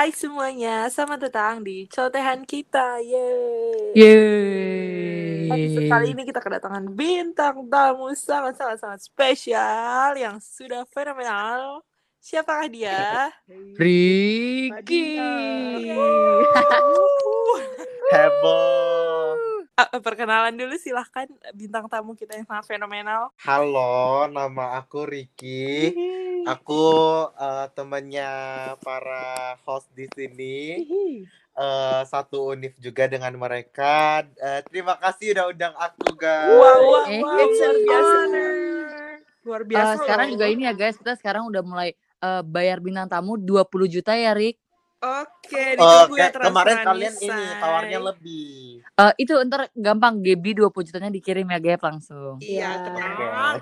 Hai semuanya, selamat datang di cotehan kita. Yeay. Yeay. Episode kali ini kita kedatangan bintang tamu sangat-sangat sangat spesial yang sudah fenomenal. Siapakah dia? Ricky. Heboh. Ah, perkenalan dulu silahkan bintang tamu kita yang sangat fenomenal. Halo, nama aku Ricky. Aku eh, temannya para host di sini. Eh, satu univ juga dengan mereka. Eh, terima kasih udah undang aku, guys. Wow, wow, Eh, wow, it's luar biasa. Luar Eh, biasa. sekarang loh. juga ini ya guys, kita sekarang udah mulai eh, bayar bintang tamu 20 juta ya Rick. Oke, ya kayak kemarin kalian ini tawarnya lebih. Eh, itu ntar gampang Gaby 20 jutanya dikirim ya Gap langsung. Iya, Ya. tenang,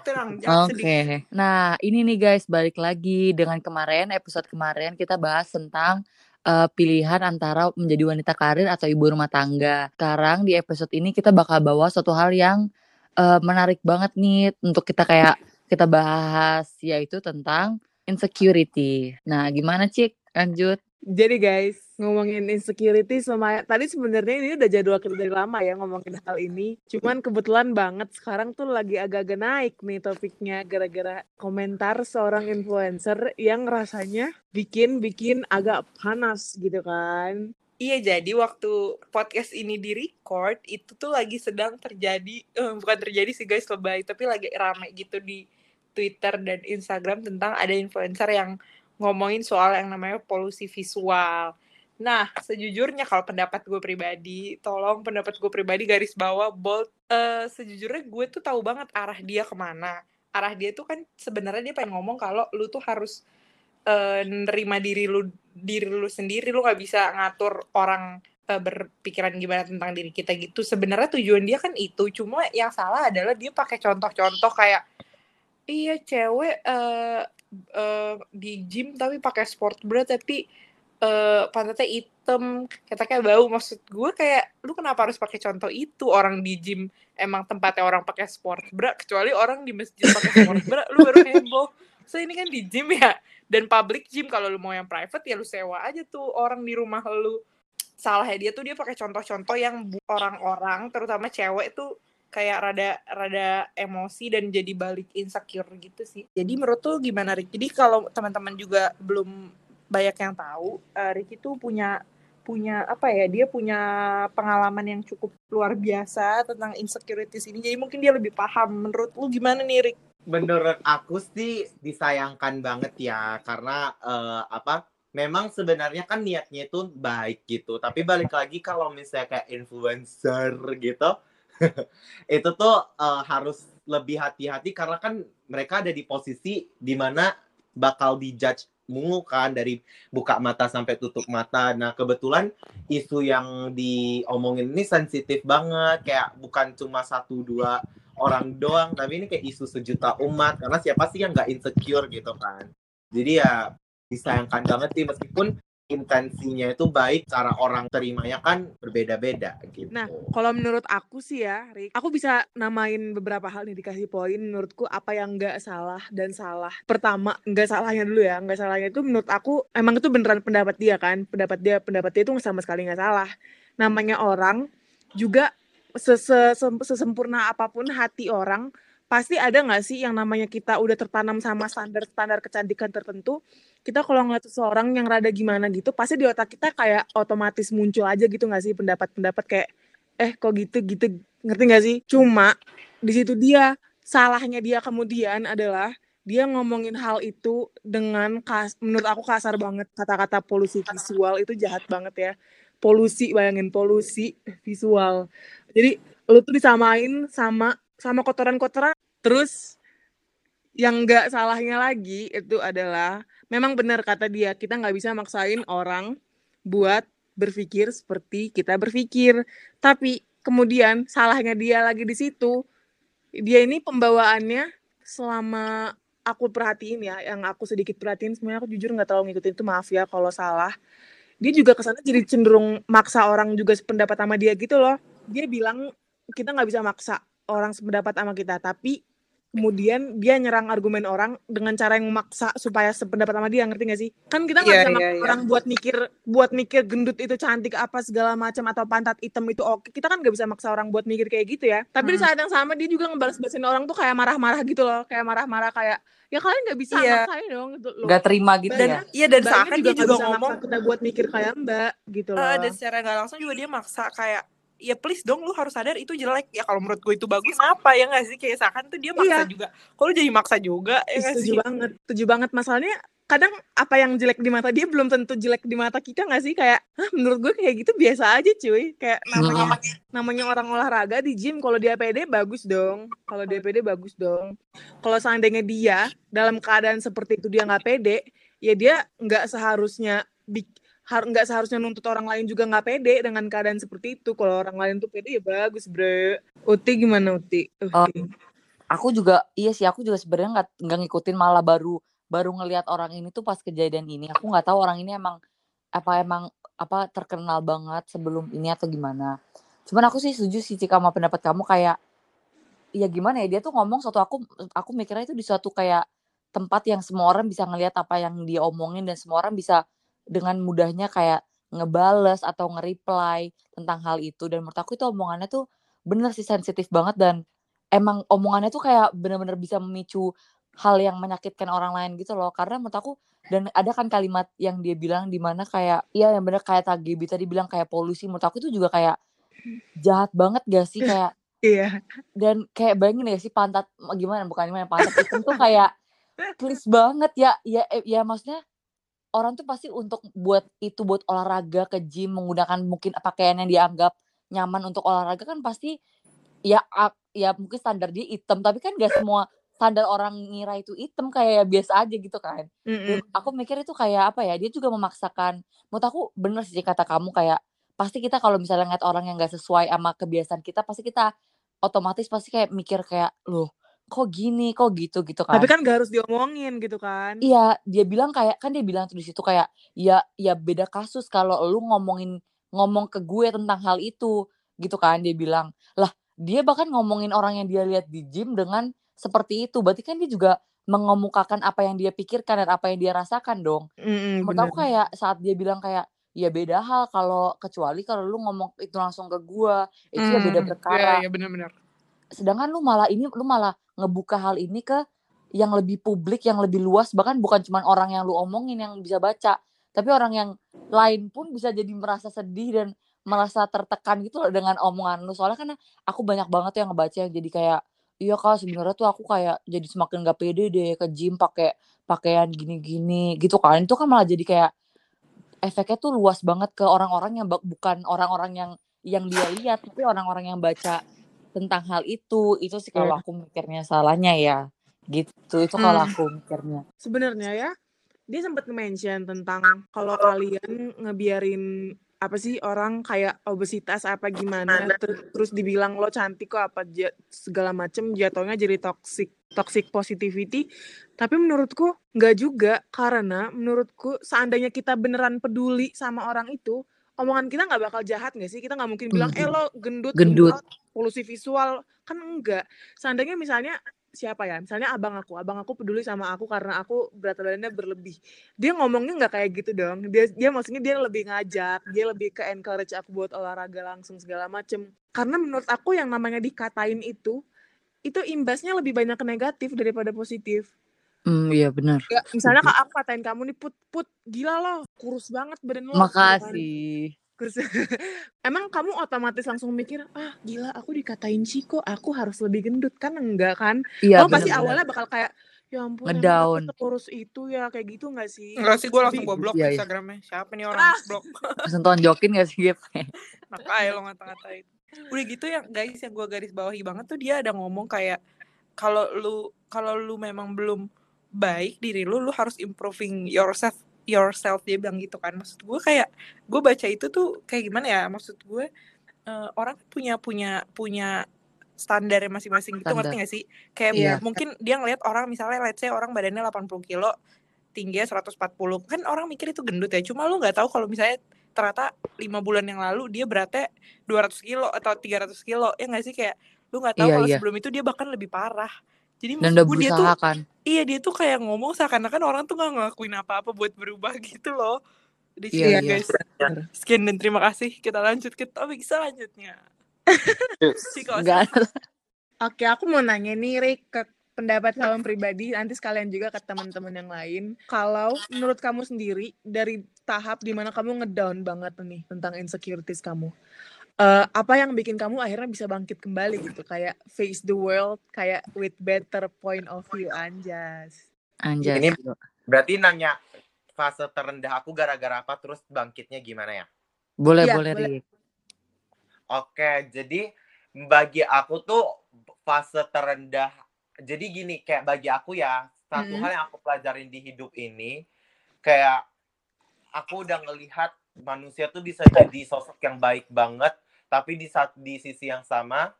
tenang, jangan Oke. sedih. Nah, ini nih guys, balik lagi dengan kemarin episode kemarin kita bahas tentang eh, pilihan antara menjadi wanita karir atau ibu rumah tangga. Sekarang di episode ini kita bakal bawa suatu hal yang eh, menarik banget nih untuk kita kayak kita bahas yaitu tentang insecurity. Nah, gimana Cik? Lanjut. Jadi guys, ngomongin insecurity lumayan. Tadi sebenarnya ini udah jadwal kita dari lama ya ngomongin hal ini. Cuman kebetulan banget sekarang tuh lagi agak-agak naik nih topiknya gara-gara komentar seorang influencer yang rasanya bikin-bikin agak panas gitu kan. Iya, jadi waktu podcast ini di record itu tuh lagi sedang terjadi, eh, bukan terjadi sih guys lebay, tapi lagi rame gitu di Twitter dan Instagram tentang ada influencer yang ngomongin soal yang namanya polusi visual. Nah, sejujurnya kalau pendapat gue pribadi, tolong pendapat gue pribadi garis bawah bold. Eh, sejujurnya gue tuh tahu banget arah dia ke mana. Arah dia tuh kan sebenarnya dia pengen ngomong kalau lu tuh harus eh, nerima diri lu diri lu sendiri lu nggak bisa ngatur orang eh, berpikiran gimana tentang diri kita gitu sebenarnya tujuan dia kan itu cuma yang salah adalah dia pakai contoh-contoh kayak iya cewek eh, eh, di gym tapi pakai sport bra tapi eh, pantatnya hitam kayak bau. Maksud gue kayak lu kenapa harus pakai contoh itu? Orang di gym emang tempatnya orang pakai sport bra kecuali orang di masjid pakai sport bra lu baru heboh. So ini kan di gym ya dan public gym. Kalau lu mau yang private ya lu sewa aja tuh orang di rumah lu. Salahnya dia tuh dia pakai contoh-contoh yang orang-orang terutama cewek tuh kayak rada rada emosi dan jadi balik insecure gitu sih. Jadi menurut tuh gimana Rick? Jadi kalau teman-teman juga belum banyak yang tahu eh, Ricky tuh punya punya apa ya dia punya pengalaman yang cukup luar biasa tentang insecurities ini. Jadi mungkin dia lebih paham. Menurut lu gimana nih Rick? Menurut aku sih disayangkan banget ya karena eh, apa? Memang sebenarnya kan niatnya itu baik gitu, tapi balik lagi kalau misalnya kayak influencer gitu, itu tuh eh, harus lebih hati-hati karena kan mereka ada di posisi di mana bakal dijudge mulu kan dari buka mata sampai tutup mata. Nah kebetulan isu yang diomongin ini sensitif banget, kayak bukan cuma satu dua orang doang, tapi ini kayak isu sejuta umat karena siapa sih yang nggak insecure gitu kan. Jadi ya disayangkan banget sih meskipun intensinya itu baik, cara orang terimanya kan berbeda-beda gitu. Nah, kalau menurut aku sih ya, Rick, aku bisa namain beberapa hal nih dikasih poin menurutku apa yang nggak salah dan salah. Pertama, nggak salahnya dulu ya, nggak salahnya itu menurut aku emang itu beneran pendapat dia kan, pendapat dia, pendapat dia itu sama sekali nggak salah. Namanya orang juga sese- sem- sesempurna apa pun hati orang pasti ada nggak sih yang namanya kita udah tertanam sama standar-standar kecantikan tertentu? Kita kalau ngeliat seseorang yang rada gimana gitu pasti di otak kita kayak otomatis muncul aja gitu nggak sih pendapat-pendapat kayak eh kok gitu gitu. Ngerti nggak sih? Cuma di situ dia salahnya dia kemudian adalah dia ngomongin hal itu dengan kas, menurut aku kasar banget kata-kata polusi visual itu jahat banget ya. Polusi bayangin polusi visual. Jadi lu tuh disamain sama sama kotoran-kotoran. Terus yang nggak salahnya lagi itu adalah memang benar kata dia kita nggak bisa maksain orang buat berpikir seperti kita berpikir. Tapi kemudian salahnya dia lagi di situ. Dia ini pembawaannya selama aku perhatiin ya yang aku sedikit perhatiin sebenarnya aku jujur nggak terlalu ngikutin itu maaf ya kalau salah. Dia juga ke sana jadi cenderung maksa orang juga sependapat sama dia gitu loh. Dia bilang kita nggak bisa maksa orang sependapat sama kita tapi kemudian dia nyerang argumen orang dengan cara yang memaksa supaya sependapat sama dia ngerti gak sih kan kita nggak Iya, bisa maksa iya. orang buat mikir buat mikir gendut itu cantik apa segala macam atau pantat hitam itu oke kita kan nggak bisa maksa orang buat mikir kayak gitu ya tapi di Hmm. saat yang sama dia juga ngebalas-balasin orang tuh kayak marah-marah gitu loh kayak marah-marah kayak ya kalian nggak bisa Iya. maksain dong gitu loh Gak terima gitu dan ya. iya dan seakan dia nggak juga bisa ngomong maksa kita buat mikir kayak mbak gitu loh eh, dan secara nggak langsung juga dia maksa kayak ya please dong lu harus sadar itu jelek. Ya kalau menurut gue itu bagus. Apa ya nggak sih? Kayak seakan tuh dia maksa Iya. juga. Kalau jadi maksa juga ya setuju sih? banget setuju banget. Masalahnya kadang apa yang jelek di mata dia belum tentu jelek di mata kita nggak sih? Kayak Hah, menurut gue kayak gitu biasa aja cuy. Kayak namanya namanya orang olahraga di gym kalau dia pede bagus dong. Kalau dia pede bagus dong. Kalau seandainya dia dalam keadaan seperti itu dia nggak pede ya dia nggak seharusnya bik- har- seharusnya nuntut orang lain juga nggak pede dengan keadaan seperti itu kalau orang lain tuh pede ya bagus bre Uti gimana Uti Uti. Aku juga iya sih aku juga sebenarnya nggak nggak ngikutin malah baru baru ngelihat orang ini tuh pas kejadian ini. Aku nggak tahu orang ini emang apa emang apa terkenal banget sebelum ini atau gimana. Cuman aku sih setuju sih Cika sama pendapat kamu kayak ya gimana ya dia tuh ngomong suatu aku aku mikirnya itu di suatu kayak tempat yang semua orang bisa ngelihat apa yang dia omongin dan semua orang bisa dengan mudahnya kayak ngebales atau nge-reply tentang hal itu. Dan menurut aku itu omongannya tuh bener sih sensitif banget dan emang omongannya tuh kayak bener-bener bisa memicu hal yang menyakitkan orang lain gitu loh. Karena menurut aku dan ada kan kalimat yang dia bilang di mana kayak iya yang bener kayak TGB tadi bilang kayak polusi. Menurut aku itu juga kayak jahat banget gak sih? Kayak iya. dan kayak bayangin ya sih pantat gimana? Bukan gimana pantat hitam tuh kayak please banget ya ya ya maksudnya orang tuh pasti untuk buat itu buat olahraga ke gym menggunakan mungkin pakaian yang dianggap nyaman untuk olahraga kan pasti ya ya mungkin standar dia hitam tapi kan gak semua standar orang ngira itu hitam kayak biasa aja gitu kan Mm-mm. dan aku mikir itu kayak apa ya dia juga memaksakan menurut aku bener sih kata kamu kayak pasti kita kalau misalnya ngeliat orang yang gak sesuai sama kebiasaan kita pasti kita otomatis pasti kayak mikir kayak loh kok gini kok gitu gitu kan Tapi kan gak harus diomongin gitu kan. Iya, dia bilang kayak kan dia bilang tuh di situ kayak ya ya beda kasus kalau lu ngomongin ngomong ke gue tentang hal itu gitu kan dia bilang. Lah, dia bahkan ngomongin orang yang dia lihat di gym dengan seperti itu. Berarti kan dia juga mengemukakan apa yang dia pikirkan dan apa yang dia rasakan dong. Mm-mm, Menurut aku kayak saat dia bilang kayak ya beda hal kalau kecuali kalau lu ngomong itu langsung ke gua itu ya beda Hmm, perkara Iya, iya benar-benar. Sedangkan lu malah ini lu malah ngebuka hal ini ke yang lebih publik yang lebih luas. Bahkan bukan cuma orang yang lu omongin yang bisa baca tapi orang yang lain pun bisa jadi merasa sedih dan merasa tertekan gitu loh dengan omongan lu. Soalnya kan aku banyak banget yang ngebaca yang jadi kayak iya kak sebenarnya tuh aku kayak jadi semakin gak pede deh ke gym pakai pakaian gini-gini gitu kan. Itu kan malah jadi kayak efeknya tuh luas banget ke orang-orang yang bukan orang-orang yang yang dia lihat tapi orang-orang yang baca tentang hal itu itu sih kalau Iya. aku mikirnya salahnya ya gitu itu kalau Hmm. aku mikirnya Sebenarnya ya, dia sempat mention tentang kalau kalian ngebiarin apa sih orang kayak obesitas apa gimana ter- terus dibilang lo cantik kok apa segala macem jatuhnya jadi toxic toxic positivity tapi menurutku nggak juga karena menurutku seandainya kita beneran peduli sama orang itu omongan kita nggak bakal jahat nggak sih? Kita nggak mungkin bilang eh lo gendut Gendut. lo polusi visual. Kan enggak. Seandainya misalnya siapa ya? Misalnya abang aku. Abang aku peduli sama aku karena aku berat badannya berlebih. Dia ngomongnya nggak kayak gitu dong. Dia dia maksudnya dia lebih ngajak dia lebih ke encourage aku buat olahraga langsung segala macem. Karena menurut aku yang namanya dikatain itu itu imbasnya lebih banyak ke negatif daripada positif hmm iya benar ya misalnya kak aku katain kamu nih put put gila lo kurus banget badan lo gitu kan. makasih Kurus. emang kamu otomatis langsung mikir ah gila aku dikatain Ciko aku harus lebih gendut kan enggak kan iya lo pasti awalnya bakal kayak ya ampun Ngedown. sekurus itu ya kayak gitu nggak sih Enggak sih gue langsung gue blok Iya, iya. Instagramnya. Siapa nih orang Ah. blok? langsung tonjokin gak sih Gap? Makanya lo ngata-ngatain. Udah gitu yang guys yang gue garis bawahi banget tuh dia ada ngomong kayak kalau lu kalau lu memang belum baik diri lu lu harus improving yourself yourself dia bilang gitu kan. Maksud gue kayak gue baca itu tuh kayak gimana ya? Maksud gue eh, orang punya punya punya standarnya masing-masing gitu ngerti gak sih? Kayak Iya. mungkin dia ngeliat orang misalnya let's say orang badannya 80 kilo tingginya 140 kan orang mikir itu gendut ya. Cuma lu nggak tahu kalau misalnya ternyata lima bulan yang lalu dia beratnya 200 kilo atau 300 kilo ya nggak sih? Kayak lu nggak tahu Iya, kalau iya. sebelum itu dia bahkan lebih parah jadi Dan udah gue dia tuh berusaha kan. iya dia tuh kayak ngomong seakan-akan orang tuh nggak ngelakuin apa-apa buat berubah gitu loh di sini Iya, iya. guys sekian dan terima kasih kita lanjut ke topik selanjutnya Enggak. Oke, aku mau nanya nih, Rick, ke pendapat kamu pribadi, nanti sekalian juga ke teman-teman yang lain. Kalau menurut kamu sendiri, dari tahap di mana kamu ngedown banget nih tentang insecurities kamu, eh, apa yang bikin kamu akhirnya bisa bangkit kembali gitu? Kayak face the world, kayak with better point of view, anjas. Anjas. Ini- Berarti nanya fase terendah aku gara-gara apa terus bangkitnya gimana ya? Boleh, Iya, boleh, boleh. Rik. Oke, jadi bagi aku tuh fase terendah. Jadi gini, kayak bagi aku ya, satu Mm-mm. hal yang aku pelajarin di hidup ini, kayak aku udah ngelihat manusia tuh bisa jadi sosok yang baik banget, tapi di saat di sisi yang sama,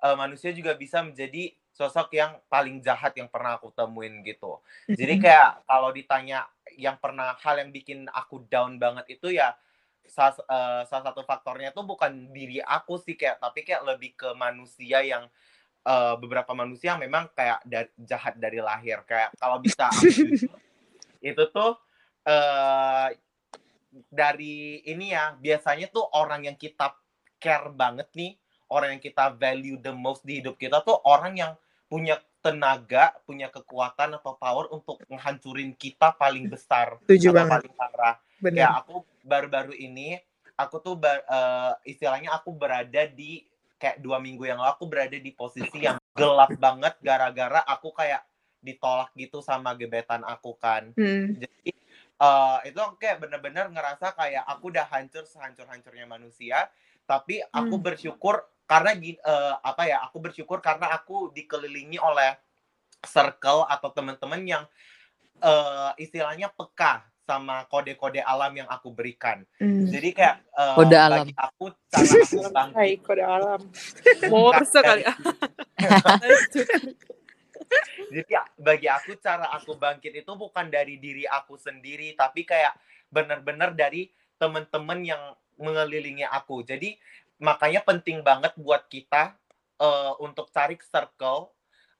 eh, manusia juga bisa menjadi sosok yang paling jahat yang pernah aku temuin gitu. Jadi kayak kalau ditanya yang pernah hal yang bikin aku down banget itu ya salah, eh, salah satu faktornya tuh bukan diri aku sih kayak tapi kayak lebih ke manusia yang eh, beberapa manusia yang memang kayak da- jahat dari lahir kayak kalau bisa aku itu tuh eh dari ini ya biasanya tuh orang yang kita care banget nih orang yang kita value the most di hidup kita tuh orang yang punya tenaga punya kekuatan atau power untuk menghancurin kita paling besar Setuju atau banget. paling parah Bener. kayak aku baru-baru ini aku tuh ba- eh, istilahnya aku berada di kayak dua minggu yang lalu aku berada di posisi yang gelap banget gara-gara aku kayak ditolak gitu sama gebetan aku kan Hmm. jadi eh, itu aku kayak bener-bener ngerasa kayak aku udah hancur sehancur-hancurnya manusia tapi aku Hmm. bersyukur karena eh, apa ya aku bersyukur karena aku dikelilingi oleh circle atau teman-teman yang eh, istilahnya peka sama kode-kode alam yang aku berikan Hmm. jadi kayak eh, Kode alam. bagi aku cara aku bangkit Hai, kode alam Morse kali ah. Lanjut. Jadi ya, bagi aku cara aku bangkit itu bukan dari diri aku sendiri, tapi kayak bener-bener dari temen-temen yang mengelilingi aku. Jadi makanya penting banget buat kita eh, untuk cari circle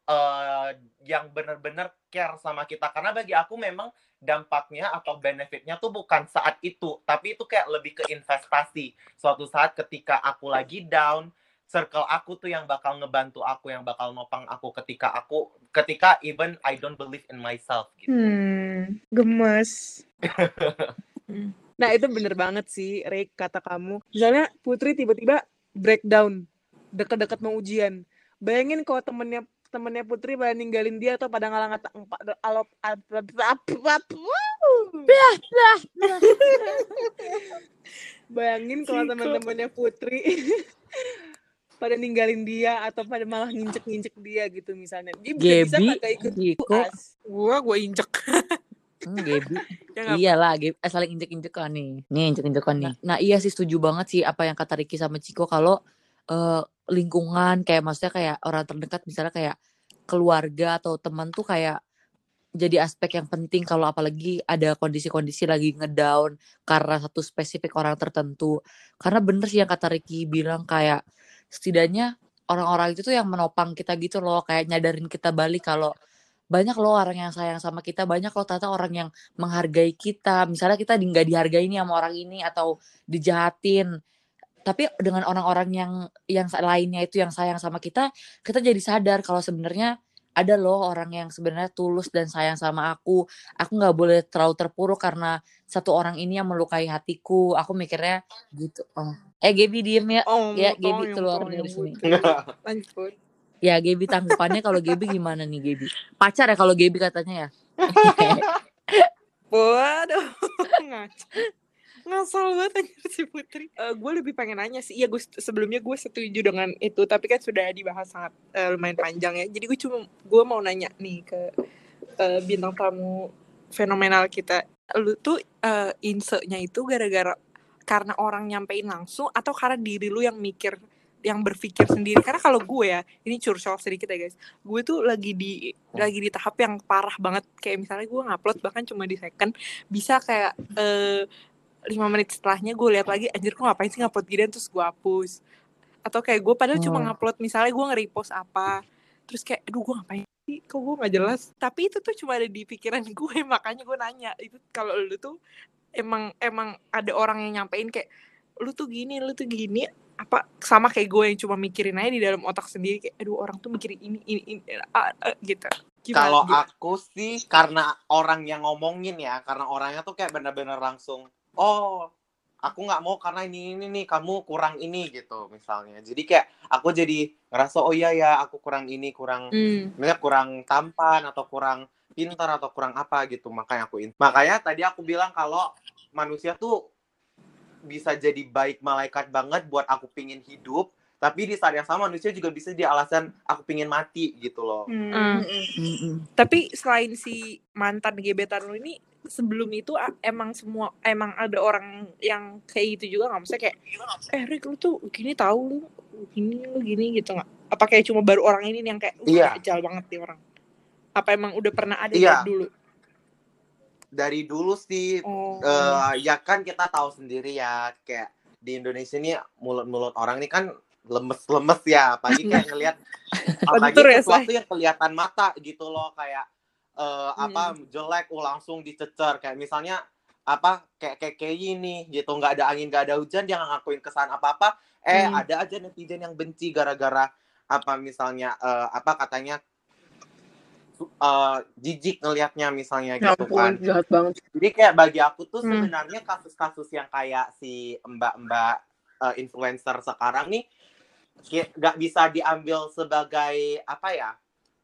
eh, yang bener-bener care sama kita. Karena bagi aku memang dampaknya atau benefitnya tuh bukan saat itu, tapi itu kayak lebih ke investasi. Suatu saat ketika aku lagi down, circle aku tuh yang bakal ngebantu aku, yang bakal nopang aku ketika aku, ketika even I don't believe in myself. Gitu. Hmm, gemes. nah itu bener banget sih, Rick, kata kamu. Misalnya Putri tiba-tiba breakdown, deket-deket mau ujian. Bayangin kalau temennya temennya Putri pada ninggalin dia atau pada ngalang ngata alop Bayangin kalau teman-temannya Putri pada ninggalin dia atau pada malah nginjek-nginjek dia gitu misalnya. Dia Gebi, kagak ikut. Gua gua injek. Hmm, Gaby. Ya? Iyalah, Gaby. Eh, saling injek-injekan nih. Nih, injek-injekan nih. Nah, iya sih setuju banget sih apa yang kata Ricky sama Ciko kalau eh, lingkungan kayak maksudnya kayak orang terdekat misalnya kayak keluarga atau teman tuh kayak jadi aspek yang penting kalau apalagi ada kondisi-kondisi lagi ngedown karena satu spesifik orang tertentu. Karena bener sih yang kata Ricky bilang kayak setidaknya orang-orang itu tuh yang menopang kita gitu loh, kayak nyadarin kita balik kalau banyak loh orang yang sayang sama kita, banyak loh ternyata orang yang menghargai kita. Misalnya kita di- nggak dihargai nih sama orang ini atau dijahatin. Tapi dengan orang-orang yang yang lainnya itu yang sayang sama kita, kita jadi sadar kalau sebenarnya ada loh orang yang sebenarnya tulus dan sayang sama aku. Aku nggak boleh terlalu terpuruk karena satu orang ini yang melukai hatiku. Aku mikirnya gitu. Oh. Eh Gaby diem ya. Oh, Ya, Gaby keluar dari sini. Lanjut. Ya Gaby tanggapannya kalau Gaby gimana nih Gaby? Pacar ya kalau Gaby katanya ya? Waduh, ngaco. Ngasal banget anjir si Putri. gue lebih pengen nanya sih, iya gue sebelumnya gue setuju dengan itu, tapi kan sudah dibahas sangat eh, lumayan panjang ya. Jadi gue cuma gue mau nanya nih ke eh, bintang tamu fenomenal kita. Lu tuh eh, insecnya itu gara-gara karena orang nyampein langsung atau karena diri lu yang mikir yang berpikir sendiri. Karena kalau gue ya ini curcol sedikit ya guys. Gue tuh lagi di lagi di tahap yang parah banget. Kayak misalnya gue ngupload bahkan cuma di second bisa kayak eh, lima menit setelahnya gue lihat lagi anjir gue ngapain sih ngupload gini? Terus gue hapus. Atau kayak gue padahal cuma Hmm. ngupload misalnya gue nge-repost apa terus kayak aduh gue ngapain Ih, kok gue nggak jelas? Tapi itu tuh cuma ada di pikiran gue makanya gue nanya. Itu kalau lu tuh emang emang ada orang yang nyampein kayak lu tuh gini lu tuh gini apa sama kayak gue yang cuma mikirin aja di dalam otak sendiri kayak aduh orang tuh mikirin ini ini, ini ah, ah, gitu? Kalau aku sih karena orang yang ngomongin ya, karena orangnya tuh kayak bener-bener langsung, oh aku nggak mau karena ini ini nih kamu kurang ini gitu misalnya. Jadi kayak aku jadi ngerasa oh iya ya aku kurang ini kurang, Hmm. misalnya kurang tampan atau kurang pintar atau kurang apa gitu makanya aku makanya tadi aku bilang kalau manusia tuh bisa jadi baik malaikat banget buat aku pingin hidup tapi di saat yang sama manusia juga bisa jadi alasan aku pingin mati gitu loh Hmm. Hmm. Mm-mm. Tapi selain si mantan gebetan lu ini sebelum itu emang semua emang ada orang yang kayak gitu juga nggak maksudnya kayak eh Rick lu tuh gini tahu lu gini lu gini gitu nggak apa kayak cuma baru orang ini nih yang kayak uh, Iya. dajal banget nih orang apa emang udah pernah ada Iya. dari dulu dari dulu sih oh. eh, ya kan kita tahu sendiri ya kayak di Indonesia ini mulut-mulut orang ini kan lemes-lemes ya apalagi kayak ngelihat apalagi ya, sesuatu yang kelihatan mata gitu loh kayak eh, apa jelek oh, langsung dicecer. Kayak misalnya apa kayak kayak kayak gini gitu. Nggak ada angin nggak ada hujan dia nggak ngakuin kesalahan apa apa eh Hmm. ada aja netizen yang benci gara-gara apa misalnya eh, apa katanya eh, jijik ngelihatnya misalnya Ya gitu kan ampun, jahat banget. jadi kayak bagi aku tuh Hmm. sebenarnya kasus-kasus yang kayak si mbak-mbak eh, influencer sekarang nih nggak bisa diambil sebagai apa ya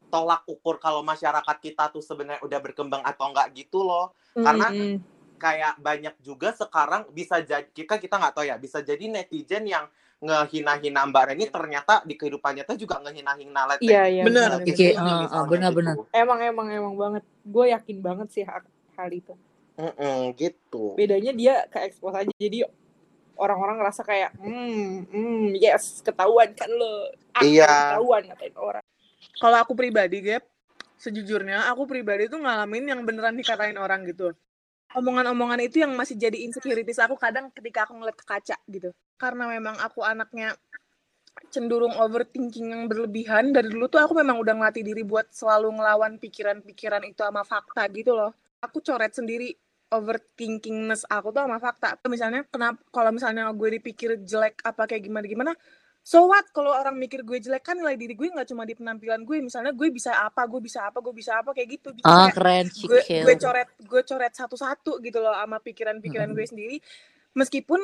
tolak ukur kalau masyarakat kita tuh sebenarnya udah berkembang atau enggak gitu loh karena Mm-mm. kayak banyak juga sekarang bisa jadi kita kita nggak tahu ya bisa jadi netizen yang ngehina-hina Mbak Reni ternyata di kehidupan nyata juga ngehina-hina let iya iya Bener. bener. Oke, Ini ah, ah, misalnya benar-benar. gitu. emang emang emang banget gue yakin banget sih hal, itu Mm-mm, gitu bedanya dia ke expose aja jadi orang-orang ngerasa kayak hmm, hmm yes ketahuan kan lo Iya. ketahuan ngatain orang Kalau aku pribadi, Gap, sejujurnya aku pribadi tuh ngalamin yang beneran dikatain orang gitu. Omongan-omongan itu yang masih jadi insecurities aku kadang ketika aku ngeliat ke kaca gitu. Karena memang aku anaknya cenderung overthinking yang berlebihan dari dulu tuh aku memang udah ngelatih diri buat selalu ngelawan pikiran-pikiran itu sama fakta gitu loh. Aku coret sendiri overthinkingness aku tuh sama fakta. Misalnya kenapa kalau misalnya gue dipikir jelek apa kayak gimana gimana, so what? Kalau orang mikir gue jelek kan nilai diri gue nggak cuma di penampilan gue. Misalnya gue bisa apa gue bisa apa gue bisa apa kayak gitu. Ah, kayak keren gue gue coret gue coret satu-satu gitu loh sama pikiran-pikiran gue sendiri. Meskipun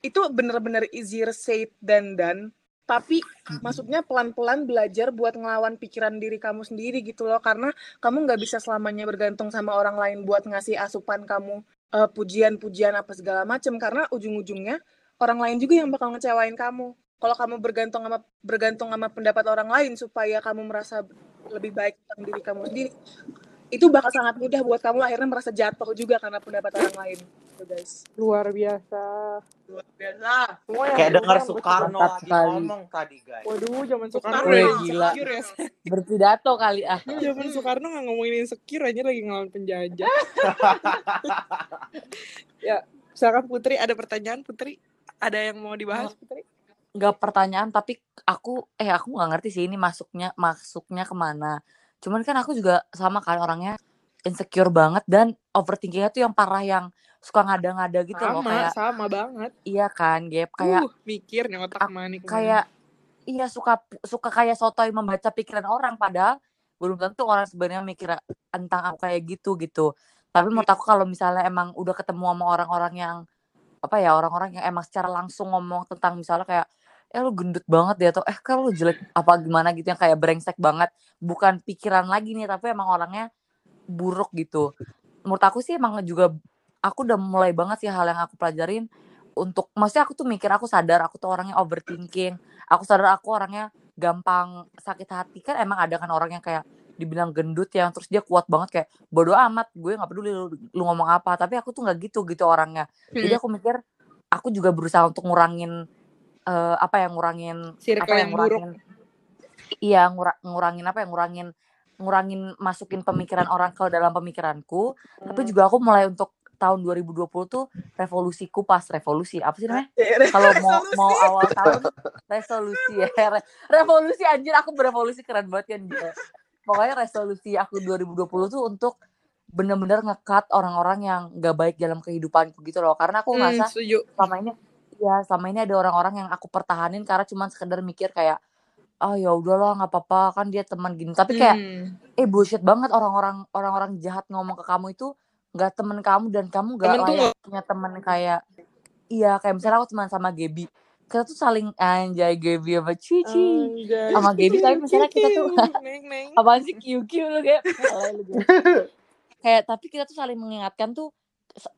itu bener-bener easier said than done tapi maksudnya pelan-pelan belajar buat ngelawan pikiran diri kamu sendiri gitu loh. Karena kamu nggak bisa selamanya bergantung sama orang lain buat ngasih asupan kamu eh, pujian-pujian apa segala macem. Karena ujung-ujungnya orang lain juga yang bakal ngecewain kamu kalau kamu bergantung sama bergantung sama pendapat orang lain supaya kamu merasa lebih baik tentang diri kamu sendiri itu bakal sangat mudah buat kamu akhirnya merasa jatuh juga karena pendapat orang lain. Gitu guys. Luar biasa. Luar biasa. Semua yang kayak dengar Soekarno lagi sekali. ngomong tadi guys. Waduh zaman Soekarno lagi gila. ya. Berpidato kali ah. zaman Soekarno nggak ngomongin insecure aja lagi ngelawan penjajah. Ya misalkan Putri ada pertanyaan Putri? Ada yang mau dibahas Putri Gak pertanyaan tapi aku eh aku nggak ngerti sih ini masuknya masuknya ke mana. Cuman kan aku juga sama kan orangnya insecure banget dan overthinkingnya tuh yang parah yang suka ngada-ngada gitu loh sama kayak sama banget. iya kan Gap kayak uh mikir nih otak ak- manik kayak iya suka suka kayak sotoy membaca pikiran orang padahal belum tentu orang sebenarnya mikir tentang aku kayak gitu gitu. Tapi menurut aku kalau misalnya emang udah ketemu sama orang-orang yang apa ya orang-orang yang emang secara langsung ngomong tentang misalnya kayak eh lu gendut banget ya atau eh kalau lu jelek apa gimana gitu yang kayak brengsek banget. Bukan pikiran lagi nih tapi emang orangnya buruk gitu. Menurut aku sih emang juga aku udah mulai banget sih hal yang aku pelajarin untuk maksudnya aku tuh mikir aku sadar aku tuh orangnya overthinking. Aku sadar aku orangnya gampang sakit hati. Kan emang ada kan orang yang kayak dibilang gendut yang terus dia kuat banget kayak bodo amat gue nggak peduli lu, lu ngomong apa. Tapi aku tuh nggak gitu gitu orangnya. Jadi aku mikir aku juga berusaha untuk ngurangin eh, apa yang ngurangin Circle apa yang buruk. ngurangin iya ngura- ngurangin apa ya ngurangin ngurangin masukin pemikiran orang ke dalam pemikiranku tapi Hmm. juga aku mulai untuk tahun 2020 tuh revolusiku pas revolusi apa sih namanya Eh, kalau mau mau awal tahun resolusi ya Re- revolusi anjir aku berevolusi keren banget kan dia pokoknya resolusi aku 2020 tuh untuk bener-bener ngekat orang-orang yang gak baik dalam kehidupanku gitu loh karena aku Hmm, ngerasa setuju. selama ini ya selama ini ada orang-orang yang aku pertahanin karena cuma sekedar mikir kayak ah ya udahlah nggak apa-apa kan dia teman gini. Tapi kayak Hmm. eh bullshit banget orang-orang orang-orang jahat ngomong ke kamu itu nggak temen kamu dan kamu nggak tuh layak punya temen kayak iya kayak misalnya aku teman sama Gaby. Kita tuh saling anjay Gaby sama Cici. Anjay. sama Gaby tapi misalnya kita tuh apaan sih QQ lu kayak kayak tapi kita tuh saling mengingatkan tuh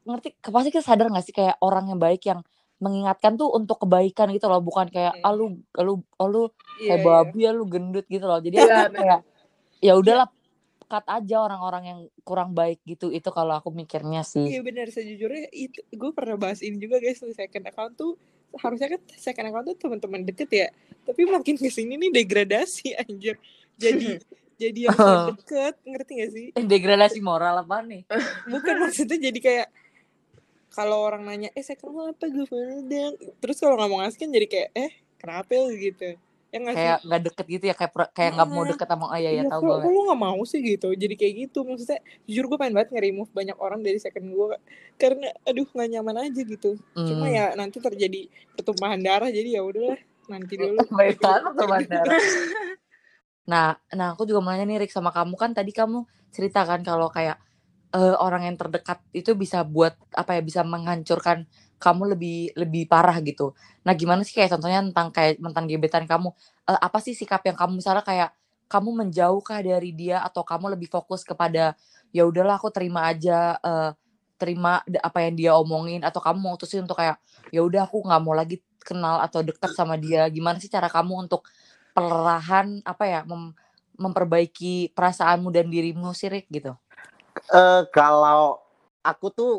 ngerti pasti kita sadar gak sih kayak orang yang baik yang mengingatkan tuh untuk kebaikan gitu loh bukan kayak Hmm. ah lu lu ah, lu Iya, kayak iya. babi ya lu gendut gitu loh. Jadi Iya, aku kayak ya udahlah cut aja orang-orang yang kurang baik gitu itu kalau aku mikirnya sih. Iya benar sejujurnya itu gue pernah bahas ini juga guys tuh second account tuh harusnya kan second account tuh teman-teman deket ya tapi makin ke sini nih degradasi anjir. Jadi jadi yang deket ngerti gak sih? Degradasi moral apa nih? Bukan maksudnya jadi kayak kalau orang nanya eh second account apa? Gue dong terus kalau ngomong asli kan jadi kayak eh kenapa lu gitu? Ya nggak sih? Kayak nggak deket gitu ya kayak kayak nggak mau Heeh. deket sama iya ya Iya, tahu kok lu gak mau sih gitu? Jadi kayak gitu. Maksudnya jujur gue pengen banget nge-remove banyak orang dari second gue karena aduh nggak nyaman aja gitu. Cuma Hmm. ya nanti terjadi pertumpahan darah jadi ya udahlah nanti dulu. Darah. Nah, nah aku juga mau nanya nih Rick sama kamu. Kan tadi kamu cerita kan kalau kayak eh, orang yang terdekat itu bisa buat apa ya bisa menghancurkan kamu lebih lebih parah gitu. Nah, gimana sih kayak contohnya tentang kayak tentang gebetan kamu? Eh, apa sih sikap yang kamu misalnya kayak kamu menjauhkah dari dia atau kamu lebih fokus kepada ya udahlah aku terima aja eh, terima apa yang dia omongin atau kamu mau mutusin untuk kayak ya udah aku nggak mau lagi kenal atau dekat sama dia. Gimana sih cara kamu untuk perlahan apa ya mem- memperbaiki perasaanmu dan dirimu sih Rick gitu. Eh kalau aku tuh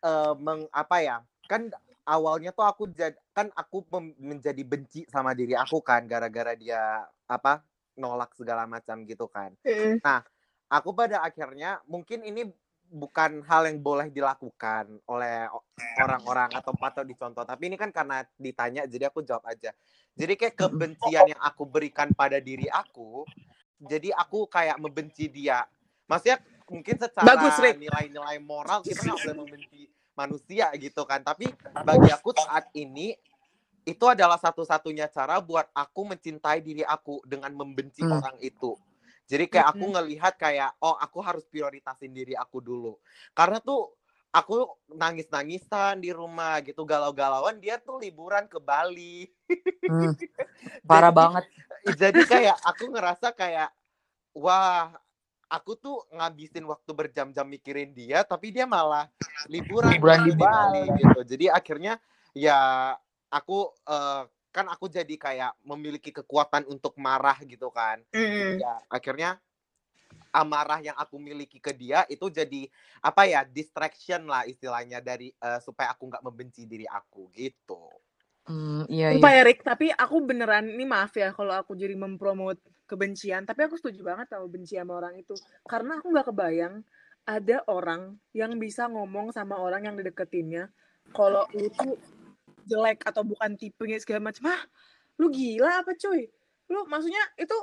eh, meng apa ya kan awalnya tuh aku jad, kan aku menjadi benci sama diri aku kan gara-gara dia apa nolak segala macam gitu kan. Nah aku pada akhirnya mungkin ini bukan hal yang boleh dilakukan oleh orang-orang atau patut dicontoh tapi ini kan karena ditanya jadi aku jawab aja. Jadi kayak kebencian yang aku berikan pada diri aku jadi aku kayak membenci dia. Maksudnya mungkin secara Bagus, nilai-nilai moral kita nggak boleh membenci manusia gitu kan. Tapi bagi aku saat ini itu adalah satu-satunya cara buat aku mencintai diri aku dengan membenci Hmm. orang itu. Jadi kayak aku ngelihat kayak oh aku harus prioritasin diri aku dulu. Karena tuh aku nangis-nangisan di rumah gitu galau-galauan dia tuh liburan ke Bali. Hmm, parah Jadi- banget. jadi kayak aku ngerasa kayak wah aku tuh ngabisin waktu berjam-jam mikirin dia tapi dia malah liburan, Liburan di Bali gitu jadi akhirnya ya aku eh, kan aku jadi kayak memiliki kekuatan untuk marah gitu kan Mm. ya akhirnya amarah yang aku miliki ke dia itu jadi apa ya distraction lah istilahnya dari eh, supaya aku nggak membenci diri aku gitu Hmm, iya iya. ya Rick, tapi aku beneran ini maaf ya kalau aku jadi mempromot kebencian, tapi aku setuju banget sama benci sama orang itu. Karena aku nggak kebayang ada orang yang bisa ngomong sama orang yang dideketinnya kalau lu tuh jelek atau bukan tipenya segala macam. Hah? Lu gila apa cuy? Lu maksudnya itu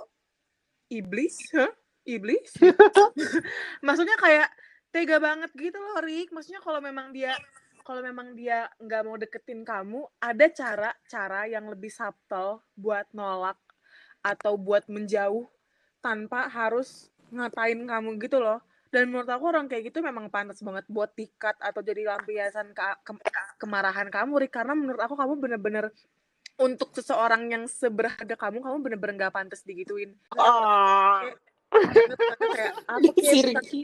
iblis? Hah? Iblis? maksudnya kayak tega banget gitu loh Rick. Maksudnya kalau memang dia kalau memang dia nggak mau deketin kamu, ada cara-cara yang lebih subtle buat nolak atau buat menjauh tanpa harus ngatain kamu gitu loh. Dan menurut aku orang kayak gitu memang pantas banget buat dikat atau jadi lampiasan ke- ke- kemarahan kamu, Rik. Karena menurut aku kamu bener-bener untuk seseorang yang seberharga kamu, kamu bener-bener nggak pantas digituin. Kayak apa si kayak Ricky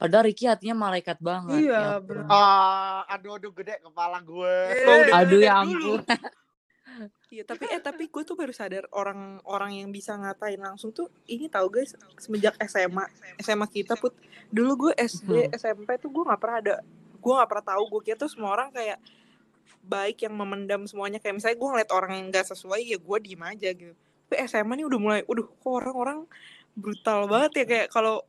Padahal Ricky hatinya malaikat banget. Iya, ya bener. ah aduh aduh gede kepala gue udah Aduh ya ampun. Iya tapi eh tapi gue tuh baru sadar orang-orang yang bisa ngatain langsung tuh ini tahu guys semenjak SMA SMA kita put. Dulu gue SD Hmm. SMP tuh gue nggak pernah ada gue nggak pernah tahu gue kira tuh semua orang kayak baik yang memendam semuanya. Kayak misalnya gue ngeliat orang yang nggak sesuai ya gue diem aja gitu. Tapi SMA nih udah mulai udah kok orang-orang brutal banget ya? Kayak kalau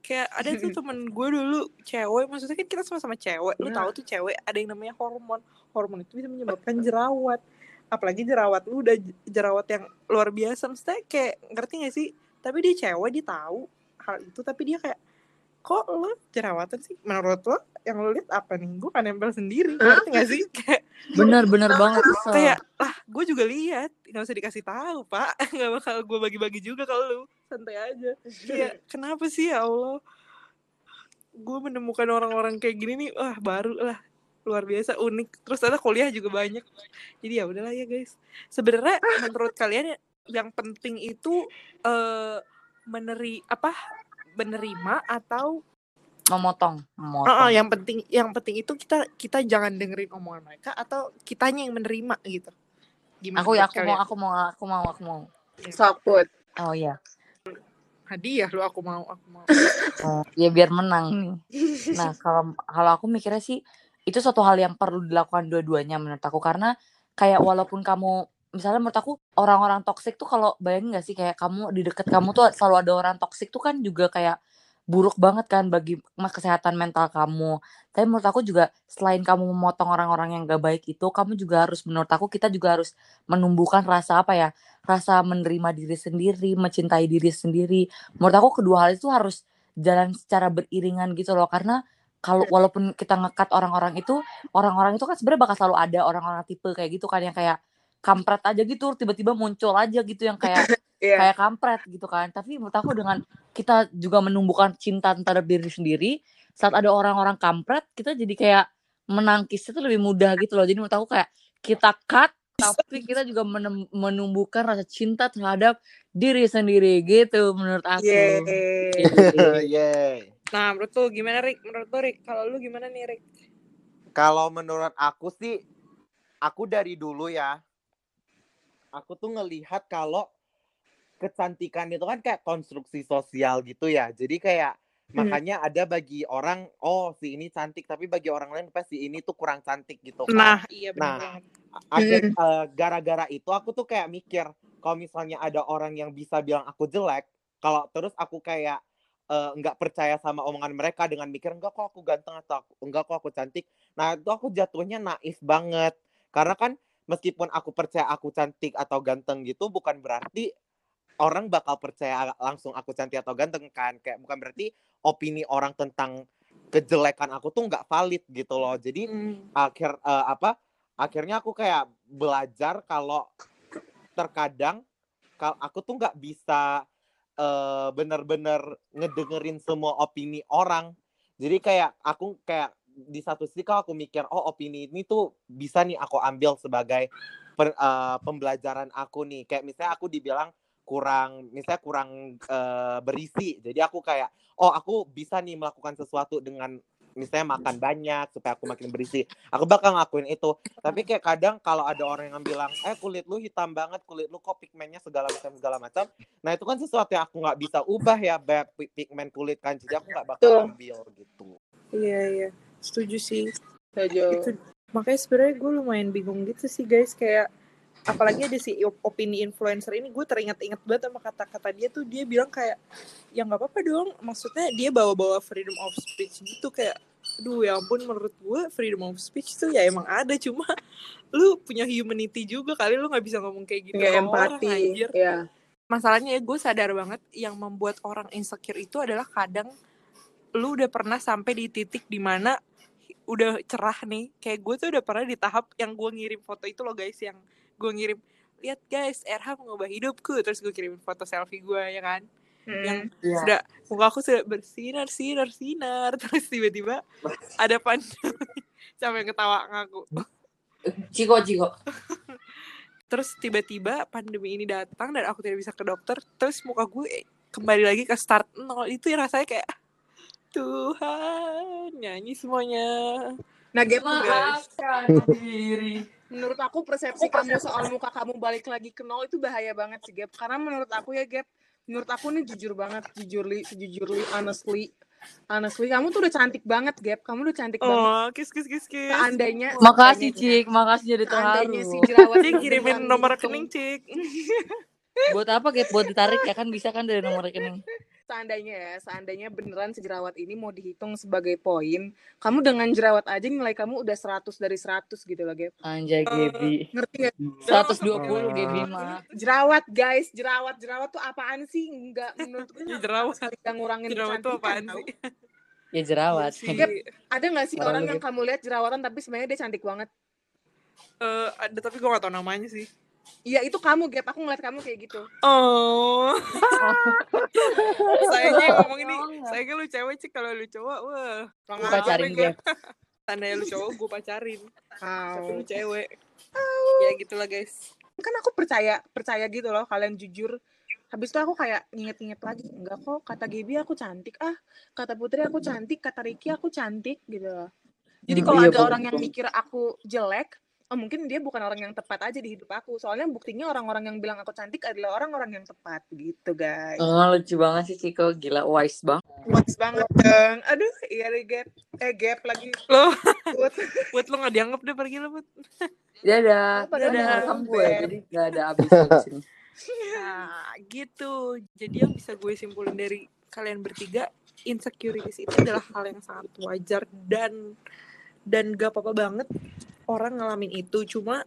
kayak ada tuh temen gue dulu cewek. Maksudnya kan kita sama-sama cewek. Lu Nah. tahu tuh cewek ada yang namanya hormon. Hormon itu bisa menyebabkan jerawat apalagi jerawat lu udah jerawat yang luar biasa maksudnya kayak ngerti gak sih? Tapi dia cewek dia tahu hal itu tapi dia kayak kok lo jerawatan sih? Menurut lo yang lo lihat apa nih? Gue kan nempel sendiri ngerti gak sih? Kayak Bener-bener banget kesel. kayak lah gue juga lihat nggak usah dikasih tahu pak. Nggak bakal gue bagi-bagi juga kalau lu. Santai aja. Iya, kenapa sih ya Allah? Gue menemukan orang-orang kayak gini nih wah baru lah luar biasa unik terus ternyata kuliah juga banyak jadi ya udahlah ya guys sebenarnya menurut kalian ya, yang penting itu eh meneri apa menerima atau memotong, Ah, memotong. ah, yang penting yang penting itu kita kita jangan dengerin omongan mereka atau kitanya yang menerima gitu gimana Aku ya aku mau kalian? aku mau aku mau aku mau. Sokput. Oh iya. hadiah lu aku mau aku mau Oh, ya biar menang nih. Nah, kalau kalau aku mikirnya sih itu suatu hal yang perlu dilakukan dua-duanya menurut aku karena kayak walaupun kamu misalnya menurut aku orang-orang toksik tuh kalau bayangin gak sih kayak kamu di deket kamu tuh selalu ada orang toksik tuh kan juga kayak buruk banget kan bagi kesehatan mental kamu. Tapi menurut aku juga selain kamu memotong orang-orang yang gak baik itu, kamu juga harus menurut aku kita juga harus menumbuhkan rasa apa ya? Rasa menerima diri sendiri, mencintai diri sendiri. Menurut aku kedua hal itu harus jalan secara beriringan gitu loh karena kalau walaupun kita ngekat orang-orang itu orang-orang itu kan sebenarnya bakal selalu ada orang-orang tipe kayak gitu kan yang kayak kampret aja gitu tiba-tiba muncul aja gitu yang kayak Iya. kayak kampret gitu kan tapi menurut aku dengan kita juga menumbuhkan cinta terhadap diri sendiri saat ada orang-orang kampret kita jadi kayak menangkisnya tuh lebih mudah gitu loh jadi menurut aku kayak kita cut tapi kita juga menumbuhkan rasa cinta terhadap diri sendiri gitu menurut aku Yeay. Yeay. Nah menurut lu gimana Rick menurut lu Rick kalau lu gimana nih Rick Kalau menurut aku sih, aku dari dulu ya, aku tuh ngelihat kalau kecantikan itu kan kayak konstruksi sosial gitu ya. Jadi kayak Hmm. makanya ada bagi orang, oh si ini cantik, tapi bagi orang lain pasti ini tuh kurang cantik gitu kan. nah iya benar Nah, banget akhir Hmm. eh, gara-gara itu aku tuh kayak mikir kalau misalnya ada orang yang bisa bilang aku jelek kalau terus aku kayak eh, nggak percaya sama omongan mereka dengan mikir enggak kok aku ganteng atau aku, enggak kok aku cantik. Nah itu aku jatuhnya naif banget. Karena kan meskipun aku percaya aku cantik atau ganteng gitu bukan berarti orang bakal percaya langsung aku cantik atau ganteng kan. Kayak bukan berarti opini orang tentang kejelekan aku tuh nggak valid gitu loh. Jadi Hmm. akhir eh, apa akhirnya aku kayak belajar kalau terkadang kalau aku tuh nggak bisa eh, bener-bener ngedengerin semua opini orang. Jadi kayak aku kayak di satu sisi kalau aku mikir oh opini ini tuh bisa nih aku ambil sebagai per- eh, pembelajaran aku nih. Kayak misalnya aku dibilang kurang misalnya kurang eh, berisi. Jadi aku kayak oh aku bisa nih melakukan sesuatu dengan misalnya makan banyak supaya aku makin berisi. Aku bakal ngelakuin itu. Tapi kayak kadang kalau ada orang yang bilang eh kulit lu hitam banget kulit lu kok pigmennya segala macam segala macam. Nah itu kan sesuatu yang aku nggak bisa ubah ya Beb, pi- pigmen kulit kan. Jadi aku nggak bakal Betul. ambil gitu. Iya iya. Setuju sih. Setuju. itu makanya sebenarnya gue lumayan bingung gitu sih guys. Kayak apalagi ada si op- opini influencer ini gue teringat-ingat banget sama kata-kata dia tuh. Dia bilang kayak ya nggak apa-apa dong. Maksudnya dia bawa-bawa freedom of speech gitu. Kayak aduh ya ampun menurut gue freedom of speech tuh ya emang ada cuma lu punya humanity juga kali lu nggak bisa ngomong kayak gitu Nggak orang, empati. anjir. Iya. masalahnya ya gue sadar banget yang membuat orang insecure itu adalah kadang lu udah pernah sampai di titik di mana udah cerah nih kayak gue tuh udah pernah di tahap yang gue ngirim foto itu loh guys yang gue ngirim lihat guys RH mengubah hidupku terus gue kirim foto selfie gue ya kan yang Iya. sudah muka aku sudah bersinar sinar sinar. Terus tiba-tiba ada pandemi. Sampai ketawa ngaku. Ciko Ciko. Terus tiba-tiba pandemi ini datang dan aku tidak bisa ke dokter. Terus muka gue kembali lagi ke start nol. Itu yang rasanya kayak Tuhan nyanyi semuanya. Nah, Gap, maafkan diri. Menurut aku persepsi kamu soal muka kamu balik lagi ke nol itu bahaya banget sih, Gap. Karena menurut aku ya, Gap, menurut aku nih jujur banget, jujurly, sejujurly, honestly, honestly, kamu tuh udah cantik banget, Gap. Kamu udah cantik banget. oh kiss kiss kiss kiss. Seandainya, makasih Cik. makasih jadi Seandainya terharu si jerawat Cik kirimin nomor dihitung. rekening cik. Buat apa Gap? Buat ditarik ya? Kan bisa kan dari nomor rekening seandainya ya, seandainya beneran sejerawat ini mau dihitung sebagai poin, kamu dengan jerawat aja nilai kamu udah 100 dari 100 gitu loh, Gap. Anjay Gaby. Ngerti gak? 120 Gaby mah. Jerawat, guys. Jerawat, jerawat tuh apaan sih? Enggak menurut gue Ya, jerawat. sama sekali nggak ngurangin Jerawat tuh apaan tau. sih? Ya jerawat. Sih. Gap, Ada nggak sih orang lu, yang kamu lihat jerawatan tapi sebenarnya dia cantik banget? Eh, ada tapi gue gak tau namanya sih. Iya, itu kamu, Gap. Aku ngeliat kamu kayak gitu. Oh. sayangnya ngomong ini, sayangnya lu cewek sih kalau lu cowok, wah. Gue pacarin Gap. Tandanya lu cowok, gue pacarin. Tapi lu Wow. cewek. Ya gitulah guys. Kan aku percaya, percaya gitu loh kalian jujur. Habis itu aku kayak nginget-nginget lagi. Enggak kok, kata Gaby aku cantik. Ah, kata Putri aku cantik. Kata Ricky aku cantik gitu loh. Jadi Hmm, kalau iya, ada betul. orang yang mikir aku jelek, oh mungkin dia bukan orang yang tepat aja di hidup aku. Soalnya buktinya orang-orang yang bilang aku cantik adalah orang-orang yang tepat gitu guys. Oh, lucu banget sih Ciko. Gila, wise banget. Wise banget dong. Aduh, iya deh Gap. Eh Gap lagi. Lo, buat lu gak dianggap deh pergi lu, Put. Dadah. Oh, Dadah. mau Rekam gue. Beb. Jadi gak ada habis sini. Nah, gitu. Jadi yang bisa gue simpulin dari kalian bertiga, insecurities itu adalah hal yang sangat wajar dan dan gak apa-apa banget orang ngalamin itu. Cuma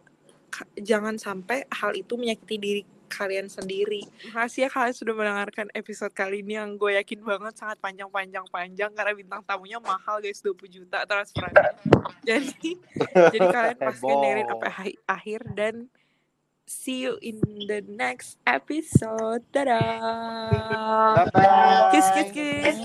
jangan sampai hal itu menyakiti diri kalian sendiri. Makasih ya kalian sudah mendengarkan episode kali ini yang gue yakin banget sangat panjang-panjang-panjang karena bintang tamunya mahal guys 20 juta transferannya. Jadi jadi kalian pasti dengerin sampai hai- akhir dan see you in the next episode. Dadah. Bye-bye. Kiss kiss kiss.